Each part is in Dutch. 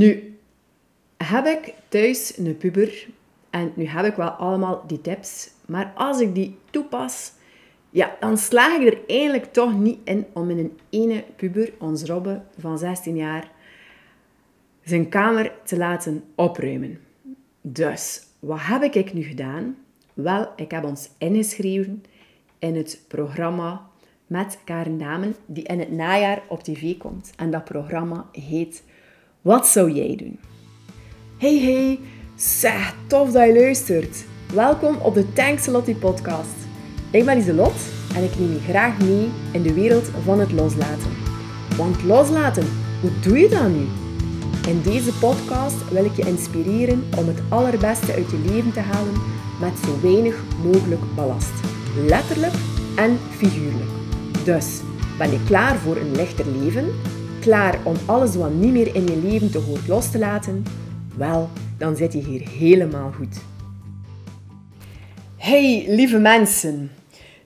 Nu, heb ik thuis een puber en nu heb ik wel allemaal die tips, maar als ik die toepas, ja, dan slaag ik er eigenlijk toch niet in om in een ene puber, ons Robbe van 16 jaar, zijn kamer te laten opruimen. Dus, wat heb ik nu gedaan? Wel, ik heb ons ingeschreven in het programma met Karen Damen, die in het najaar op tv komt. En dat programma heet Wat zou jij doen? Hey hey, zeg, tof dat je luistert. Welkom op de Tanksalotti podcast. Ik ben Iselot en ik neem je graag mee in de wereld van het loslaten. Want loslaten, hoe doe je dat nu? In deze podcast wil ik je inspireren om het allerbeste uit je leven te halen met zo weinig mogelijk ballast. Letterlijk en figuurlijk. Dus, ben je klaar voor een lichter leven? Klaar om alles wat niet meer in je leven te hoort los te laten? Wel, dan zit je hier helemaal goed. Hey, lieve mensen.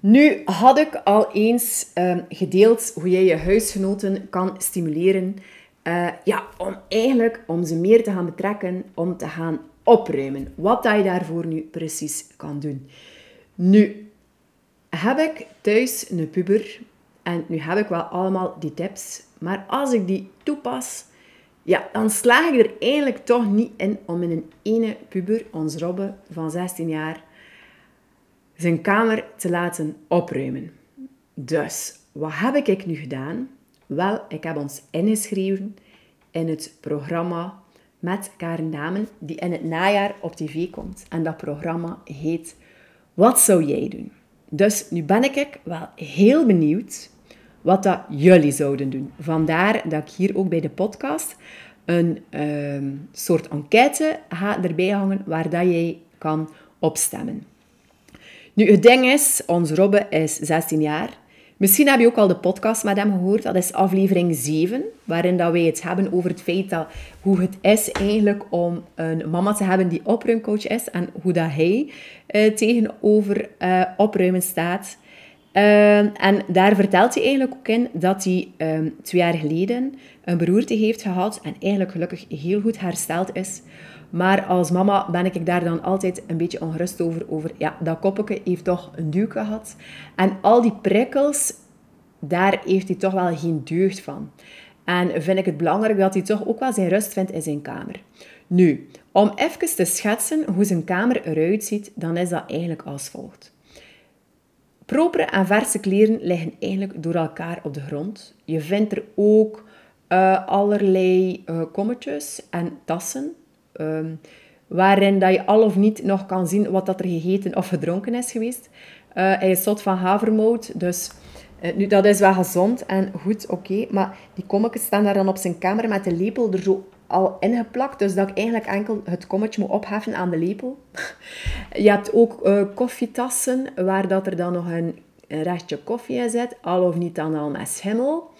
Nu had ik al eens uh, gedeeld hoe jij je huisgenoten kan stimuleren uh, ja, om eigenlijk om ze meer te gaan betrekken, om te gaan opruimen. Wat dat je daarvoor nu precies kan doen. Nu, heb ik thuis een puber en nu heb ik wel allemaal die tips, maar als ik die toepas, ja, dan slaag ik er eigenlijk toch niet in om in een ene puber, ons Robbe van 16 jaar, zijn kamer te laten opruimen. Dus, wat heb ik nu gedaan? Wel, ik heb ons ingeschreven in het programma met Karen Damen, die in het najaar op tv komt. En dat programma heet Wat zou jij doen? Dus nu ben ik wel heel benieuwd wat dat jullie zouden doen. Vandaar dat ik hier ook bij de podcast een uh, soort enquête ga erbij hangen waar dat jij kan opstemmen. Nu, het ding is, ons Robbe is 16 jaar. Misschien heb je ook al de podcast met hem gehoord. Dat is aflevering 7, waarin dat wij het hebben over het feit dat hoe het is eigenlijk om een mama te hebben die opruimcoach is en hoe dat hij uh, tegenover uh, opruimen staat. Uh, en daar vertelt hij eigenlijk ook in dat hij um, twee jaar geleden een beroerte heeft gehad en eigenlijk gelukkig heel goed hersteld is. Maar als mama ben ik daar dan altijd een beetje ongerust over. Over ja, dat koppetje heeft toch een duw gehad. En al die prikkels, daar heeft hij toch wel geen deugd van. En vind ik het belangrijk dat hij toch ook wel zijn rust vindt in zijn kamer. Nu, om even te schetsen hoe zijn kamer eruit ziet, dan is dat eigenlijk als volgt. Propere en verse kleren liggen eigenlijk door elkaar op de grond. Je vindt er ook uh, allerlei uh, kommetjes en tassen. Um, waarin dat je al of niet nog kan zien wat dat er gegeten of gedronken is geweest. Uh, hij is zot van havermout, dus nu, dat is wel gezond en goed, oké. Maar die kommetjes staan daar dan op zijn kamer met de lepel er zo al ingeplakt. Dus dat ik eigenlijk enkel het kommetje moet opheffen aan de lepel. Je hebt ook uh, koffietassen waar dat er dan nog een, restje koffie in zit. Al of niet dan al met schimmel.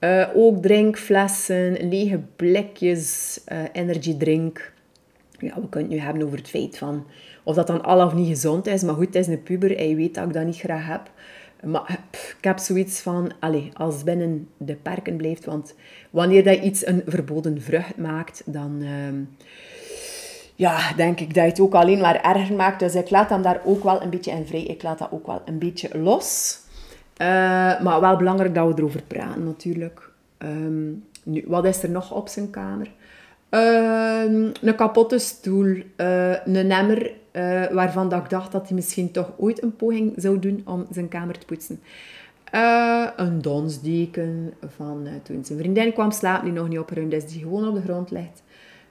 Uh, ook drinkflessen, lege blikjes, uh, energydrink. Ja, we kunnen het nu hebben over het feit van of dat dan al of niet gezond is. Maar goed, het is een puber en je weet dat ik dat niet graag heb. Maar ik heb zoiets van, allez, als binnen de perken blijft. Want wanneer dat je iets een verboden vrucht maakt, dan uh, ja, denk ik dat je het ook alleen maar erger maakt. Dus ik laat hem daar ook wel een beetje in vrij. Ik laat dat ook wel een beetje los. Uh, maar wel belangrijk dat we erover praten natuurlijk. Um, nu, wat is er nog op zijn kamer? Uh, een kapotte stoel, uh, een emmer uh, waarvan dat ik dacht dat hij misschien toch ooit een poging zou doen om zijn kamer te poetsen. Uh, een donsdeken van uh, toen zijn vriendin kwam slapen, die nog niet opgeruimd is, die gewoon op de grond ligt.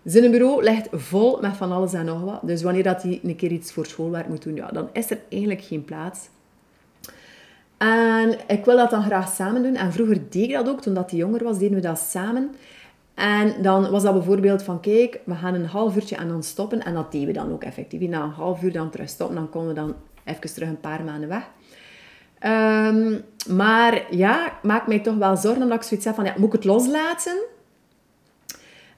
Zijn bureau ligt vol met van alles en nog wat. Dus wanneer dat hij een keer iets voor schoolwerk moet doen, ja, dan is er eigenlijk geen plaats. En ik wil dat dan graag samen doen. En vroeger deed ik dat ook, toen dat hij jonger was, deden we dat samen. En dan was dat bijvoorbeeld van, kijk, we gaan een half uurtje en dan stoppen. En dat deden we dan ook effectief. Na een half uur dan terug stoppen, dan konden we dan even terug een paar maanden weg. Um, maar ja, maakt mij toch wel zorgen omdat ik zoiets heb van, ja, moet ik het loslaten?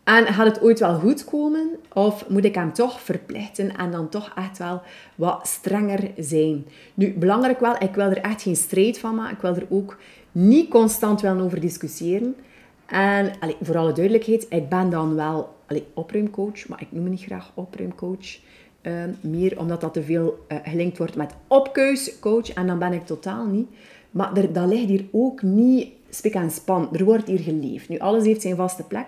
En gaat het ooit wel goed komen? Of moet ik hem toch verplichten en dan toch echt wel wat strenger zijn? Nu, belangrijk wel, ik wil er echt geen strijd van maken. Ik wil er ook niet constant wel over discussiëren. En voor alle duidelijkheid, ik ben dan wel allee, opruimcoach, maar ik noem me niet graag opruimcoach. Uh, meer omdat dat te veel uh, gelinkt wordt met opkeuscoach. En dan ben ik totaal niet. Maar dat ligt hier ook niet spik en span. Er wordt hier geleefd. Nu, alles heeft zijn vaste plek.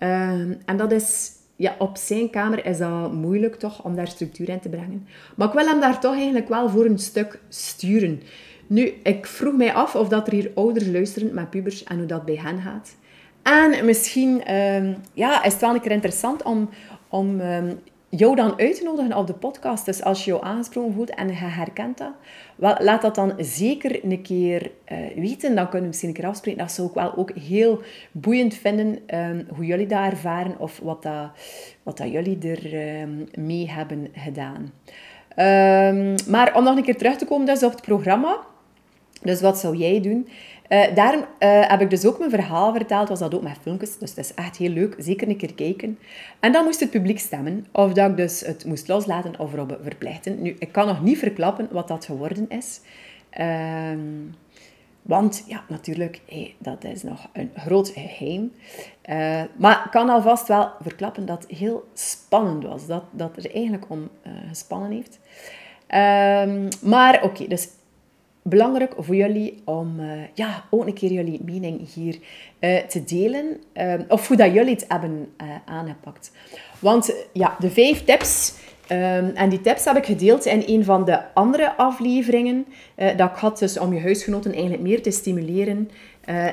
Uh, en dat is... Ja, op zijn kamer is dat moeilijk toch, om daar structuur in te brengen. Maar ik wil hem daar toch eigenlijk wel voor een stuk sturen. Nu, ik vroeg mij af of dat er hier ouders luisteren met pubers en hoe dat bij hen gaat. En misschien uh, ja, is het wel een keer interessant om, om um, jou dan uit te nodigen op de podcast. Dus als je jou aangesproken voelt en je herkent dat, wel, laat dat dan zeker een keer uh, weten. Dan kunnen we misschien een keer afspreken. Dat zou ik wel ook heel boeiend vinden, um, hoe jullie dat ervaren of wat, dat, wat dat jullie er mee hebben gedaan. maar om nog een keer terug te komen dus op het programma. Dus wat zou jij doen? Uh, daarom uh, heb ik dus ook mijn verhaal verteld, was dat ook met filmpjes, dus dat is echt heel leuk, zeker een keer kijken. En dan moest het publiek stemmen, of dat ik dus het moest loslaten of erop verplichten. Nu, ik kan nog niet verklappen wat dat geworden is. Uh, want ja, natuurlijk, dat is nog een groot geheim. Uh, maar ik kan alvast wel verklappen dat het heel spannend was, dat, dat er eigenlijk om gespannen heeft. Ehm, maar oké, dus belangrijk voor jullie om uh, ja, ook een keer jullie mening hier uh, te delen. Uh, of hoe dat jullie het hebben aangepakt. Want ja, de vijf tips... En die tips heb ik gedeeld in een van de andere afleveringen dat ik had dus om je huisgenoten eigenlijk meer te stimuleren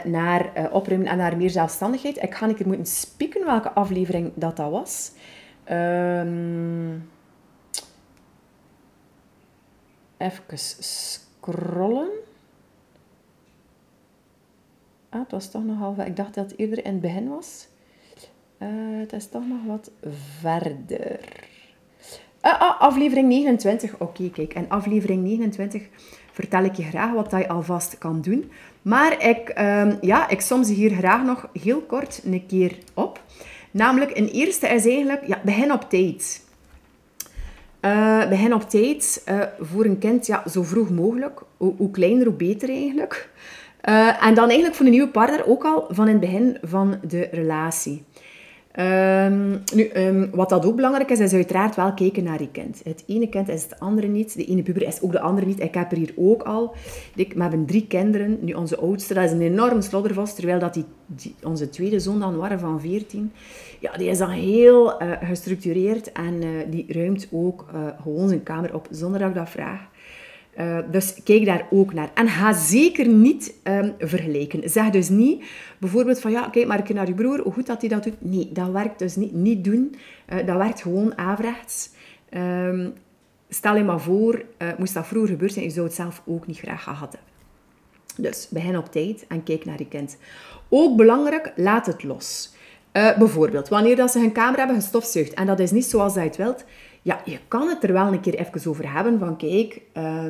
naar opruimen en naar meer zelfstandigheid. Ik ga een keer moeten spieken welke aflevering dat, dat was. Um, even scrollen. Ah, het was toch nog half... Ik dacht dat het eerder in het begin was. Uh, het is toch nog wat verder. Uh, ah, aflevering 29. Oké, kijk. En aflevering 29 vertel ik je graag wat je alvast kan doen. Maar ik, um, ja, ik som ze hier graag nog heel kort een keer op. Namelijk, een eerste is eigenlijk, ja, begin op tijd. Uh, begin op tijd uh, voor een kind ja, zo vroeg mogelijk. Hoe, hoe kleiner, hoe beter eigenlijk. Uh, en dan eigenlijk voor een nieuwe partner ook al van in het begin van de relatie. Um, nu, um, wat dat ook belangrijk is, is uiteraard wel kijken naar je kind. Het ene kind is het andere niet. De ene puber is ook de andere niet. Ik heb er hier ook al. We hebben drie kinderen. Nu, onze oudste, dat is een enorm sloddervast. Terwijl dat die, onze tweede zoon dan waren van 14. Ja, die is dan heel uh, gestructureerd. En uh, die ruimt ook uh, gewoon zijn kamer op, zonder dat ik dat vraag. Uh, dus kijk daar ook naar. En ga zeker niet um, vergelijken. Zeg dus niet bijvoorbeeld van ja, kijk maar een naar je broer, hoe goed dat hij dat doet. Nee, dat werkt dus niet. Niet doen. Uh, dat werkt gewoon averechts. Um, stel je maar voor, uh, moest dat vroeger gebeurd zijn, je zou het zelf ook niet graag gehad hebben. Dus begin op tijd en kijk naar je kind. Ook belangrijk, laat het los. bijvoorbeeld, wanneer dat ze hun kamer hebben gestofzuigd en dat is niet zoals hij het wilt, ja, je kan het er wel een keer even over hebben van kijk, uh,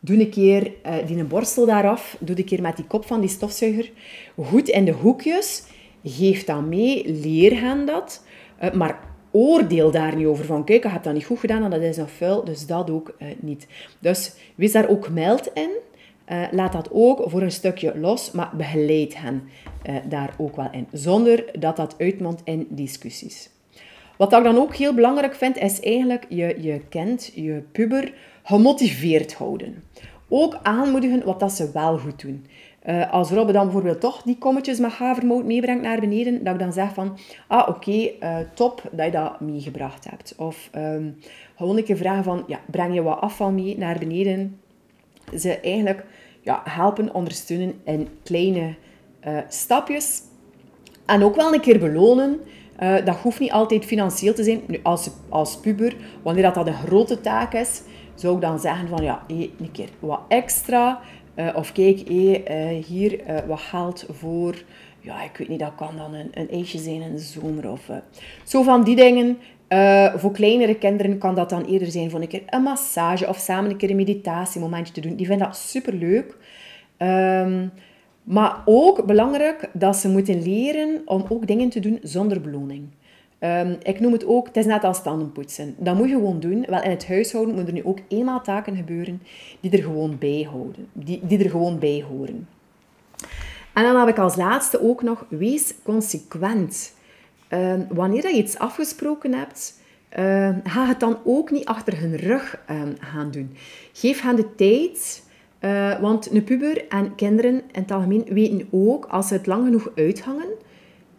doe een keer uh, die een borstel daaraf, doe een keer met die kop van die stofzuiger goed in de hoekjes, geef dat mee, leer hen dat, uh, maar oordeel daar niet over van kijk, je hebt dat niet goed gedaan en dat is nog vuil, dus dat ook uh, niet. Dus wees daar ook mild in. Laat dat ook voor een stukje los, maar begeleid hen daar ook wel in. Zonder dat dat uitmondt in discussies. Wat ik dan ook heel belangrijk vind, is eigenlijk je, je kind, je puber, gemotiveerd houden. Ook aanmoedigen wat dat ze wel goed doen. Uh, als Robbe dan bijvoorbeeld toch die kommetjes met havermout meebrengt naar beneden, dat ik dan zeg van, ah oké, uh, top dat je dat meegebracht hebt. Of um, gewoon een keer vragen van, ja, breng je wat afval mee naar beneden. Ze eigenlijk ja, helpen, ondersteunen in kleine uh, stapjes. En ook wel een keer belonen uh, dat hoeft niet altijd financieel te zijn. Nu, als, als puber, wanneer dat, dat een grote taak is, zou ik dan zeggen van ja, een keer wat extra. Uh, of kijk, uh, hier wat geld voor, ja, ik weet niet, dat kan dan een, een ijsje zijn in de zomer. Of, zo van die dingen. voor kleinere kinderen kan dat dan eerder zijn voor een keer een massage of samen een keer een meditatiemomentje te doen. Die vinden dat super leuk. Um, maar ook belangrijk dat ze moeten leren om ook dingen te doen zonder beloning. Um, ik noem het ook, het is net als tandenpoetsen. Dat moet je gewoon doen. Wel, in het huishouden moeten er nu ook eenmaal taken gebeuren die er gewoon bij houden. Die, die er gewoon bij horen. En dan heb ik als laatste ook nog, wees consequent. Uh, wanneer je iets afgesproken hebt, uh, ga het dan ook niet achter hun rug gaan doen. Geef hen de tijd, uh, want een puber en kinderen in het algemeen weten ook, als ze het lang genoeg uithangen,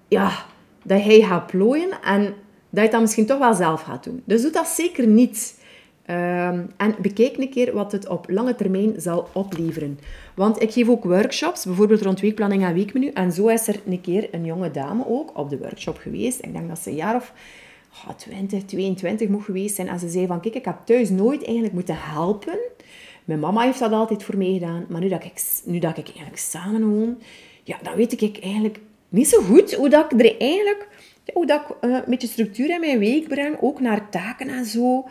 ja, dat hij gaat plooien en dat je dan misschien toch wel zelf gaat doen. Dus doe dat zeker niet. Um, en bekijk een keer wat het op lange termijn zal opleveren. Want ik geef ook workshops, bijvoorbeeld rond weekplanning en weekmenu. En zo is er een keer een jonge dame ook op de workshop geweest. Ik denk dat ze een jaar of oh, 20, 22 moet geweest zijn. En ze zei van, kijk, ik heb thuis nooit eigenlijk moeten helpen. Mijn mama heeft dat altijd voor mij gedaan. Maar nu dat ik, nu dat ik eigenlijk samen woon, ja, dan weet ik eigenlijk niet zo goed hoe dat ik er eigenlijk... Hoe dat ik een beetje structuur in mijn week breng, ook naar taken en zo.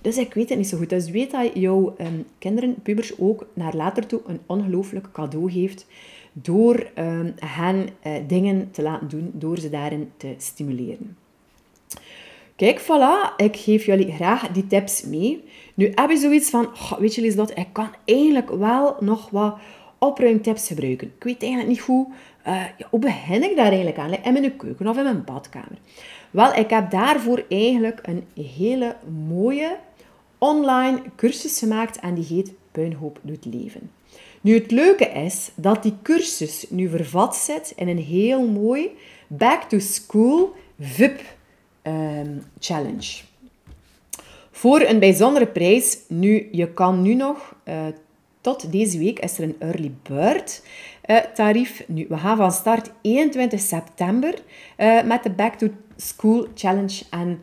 Dus ik weet het niet zo goed. Dus weet dat jouw um, kinderen, pubers, ook naar later toe een ongelooflijk cadeau geeft door um, hen uh, dingen te laten doen, door ze daarin te stimuleren. Kijk, voilà, ik geef jullie graag die tips mee. Nu heb je zoiets van, weet je dat ik kan eigenlijk wel nog wat opruimtips gebruiken. Ik weet eigenlijk niet hoe, ja, hoe begin ik daar eigenlijk aan? In mijn keuken of in mijn badkamer. Wel, ik heb daarvoor eigenlijk een hele mooie online cursus gemaakt en die heet Puinhoop doet leven. Nu, het leuke is dat die cursus nu vervat zit in een heel mooi Back to School VIP um, challenge. Voor een bijzondere prijs, nu, je kan nu nog, uh, tot deze week is er een early bird uh, tarief. Nu, we gaan van start 21 september uh, met de Back to School challenge en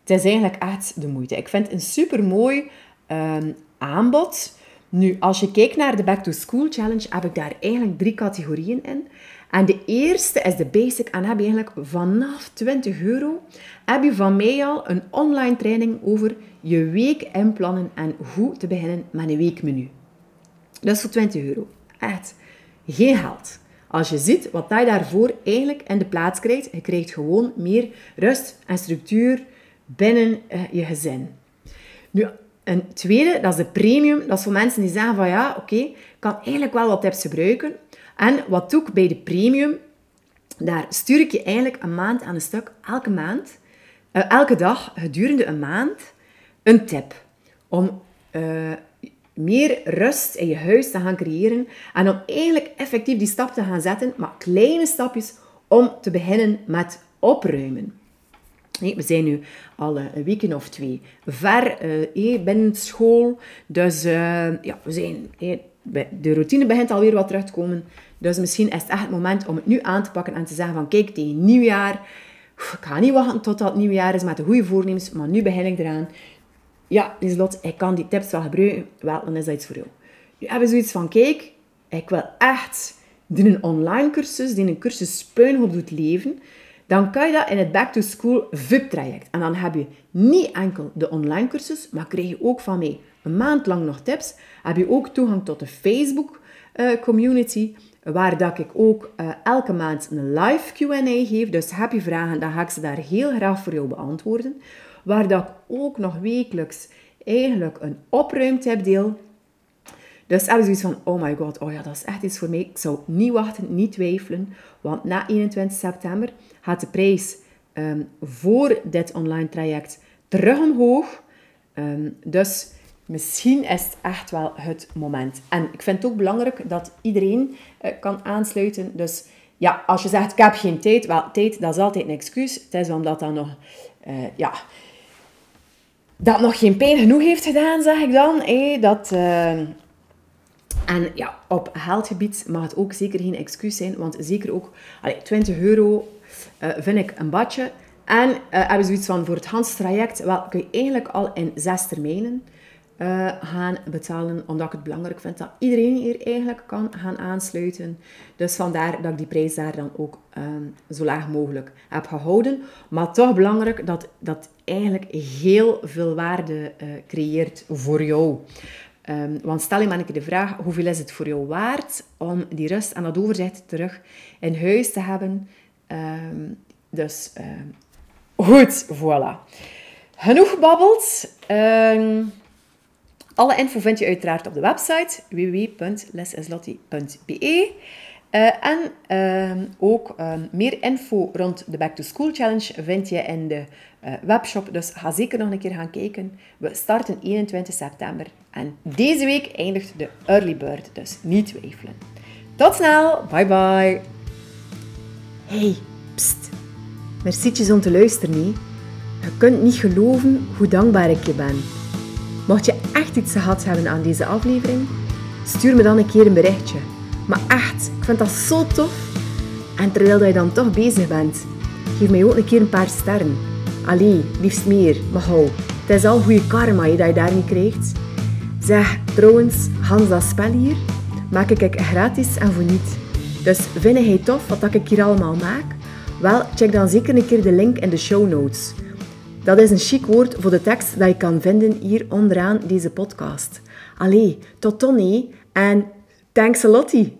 het is eigenlijk echt de moeite. Ik vind het een super mooi um, aanbod. Nu, als je kijkt naar de Back to School Challenge, heb ik daar eigenlijk drie categorieën in. En de eerste is de basic en heb je eigenlijk vanaf 20 euro heb je van mij al een online training over je week inplannen en hoe te beginnen met een weekmenu. Dat is voor 20 euro. Echt geen geld. Als je ziet wat je daarvoor eigenlijk in de plaats krijgt, je krijgt gewoon meer rust en structuur binnen uh, je gezin. Nu, een tweede, dat is de premium. Dat is voor mensen die zeggen van ja, oké, ik kan eigenlijk wel wat tips gebruiken. En wat doe ik bij de premium? Daar stuur ik je eigenlijk een maand aan een stuk, elke maand, uh, elke dag gedurende een maand, een tip. Om uh, meer rust in je huis te gaan creëren en om eigenlijk effectief die stap te gaan zetten, maar kleine stapjes om te beginnen met opruimen. we zijn nu al een week of twee ver binnen school. Dus ja, we zijn, de routine begint alweer wat terug te komen. Dus misschien is het echt het moment om het nu aan te pakken en te zeggen van kijk, tegen nieuwjaar, ik ga niet wachten tot dat nieuwjaar is met de goede voornemens, maar nu begin ik eraan. Ja, Lieslot, ik kan die tips wel gebruiken. Wel, dan is dat iets voor jou. Nu hebben zoiets van, kijk, ik wil echt die een online cursus, die een cursus Puinhoop doet leven, dan kan je dat in het Back to School VIP-traject. En dan heb je niet enkel de online cursus, maar krijg je ook van mij een maand lang nog tips. Heb je ook toegang tot de Facebook uh, community, waar dat ik ook uh, elke maand een live Q&A geef. Dus heb je vragen, dan ga ik ze daar heel graag voor jou beantwoorden. Waar dat ik ook nog wekelijks eigenlijk een opruimtip deel. Dus heb je zoiets van, oh my god, oh ja, dat is echt iets voor mij. Ik zou niet wachten, niet twijfelen. Want na 21 september gaat de prijs um, voor dit online traject terug omhoog. Um, dus misschien is het echt wel het moment. En ik vind het ook belangrijk dat iedereen uh, kan aansluiten. Dus ja, als je zegt, ik heb geen tijd. Wel, tijd, dat is altijd een excuus. Het is omdat dat nog... Uh, ja, dat nog geen pijn genoeg heeft gedaan, zeg ik dan. Hey, dat... Uh, en ja, op geldgebied mag het ook zeker geen excuus zijn, want zeker ook allee, 20 euro vind ik een badje. En uh, hebben zoiets van voor het Hans traject, wel kun je eigenlijk al in zes termijnen uh, gaan betalen, omdat ik het belangrijk vind dat iedereen hier eigenlijk kan gaan aansluiten. Dus vandaar dat ik die prijs daar dan ook um, zo laag mogelijk heb gehouden. Maar toch belangrijk dat dat eigenlijk heel veel waarde uh, creëert voor jou. Um, want stel je maar een keer de vraag, hoeveel is het voor jou waard om die rust en dat overzicht terug in huis te hebben? Um, dus goed, voilà. Genoeg gebabbeld. Alle info vind je uiteraard op de website www.lesislotti.be. Eh, en ehm, ook ehm, meer info rond de Back to School Challenge vind je in de uh, webshop. Dus ga zeker nog een keer gaan kijken. We starten 21 september. En deze week eindigt de early bird, dus niet twijfelen. Tot snel, bye bye. Hey, pst. Merci om te luisteren. Nee. Je kunt niet geloven hoe dankbaar ik je ben. Mocht je echt iets gehad hebben aan deze aflevering, stuur me dan een keer een berichtje. Maar echt, ik vind dat zo tof. En terwijl je dan toch bezig bent, geef mij ook een keer een paar sterren. Allee, liefst meer, maar hou. Het is al goede karma dat je daar niet krijgt. Zeg, trouwens, Hans dat spel hier, maak ik gratis en voor niet. Dus vind je tof wat ik hier allemaal maak? Wel, check dan zeker een keer de link in de show notes. Dat is een chic woord voor de tekst dat je kan vinden hier onderaan deze podcast. Allee, tot dan en thanks a lottie.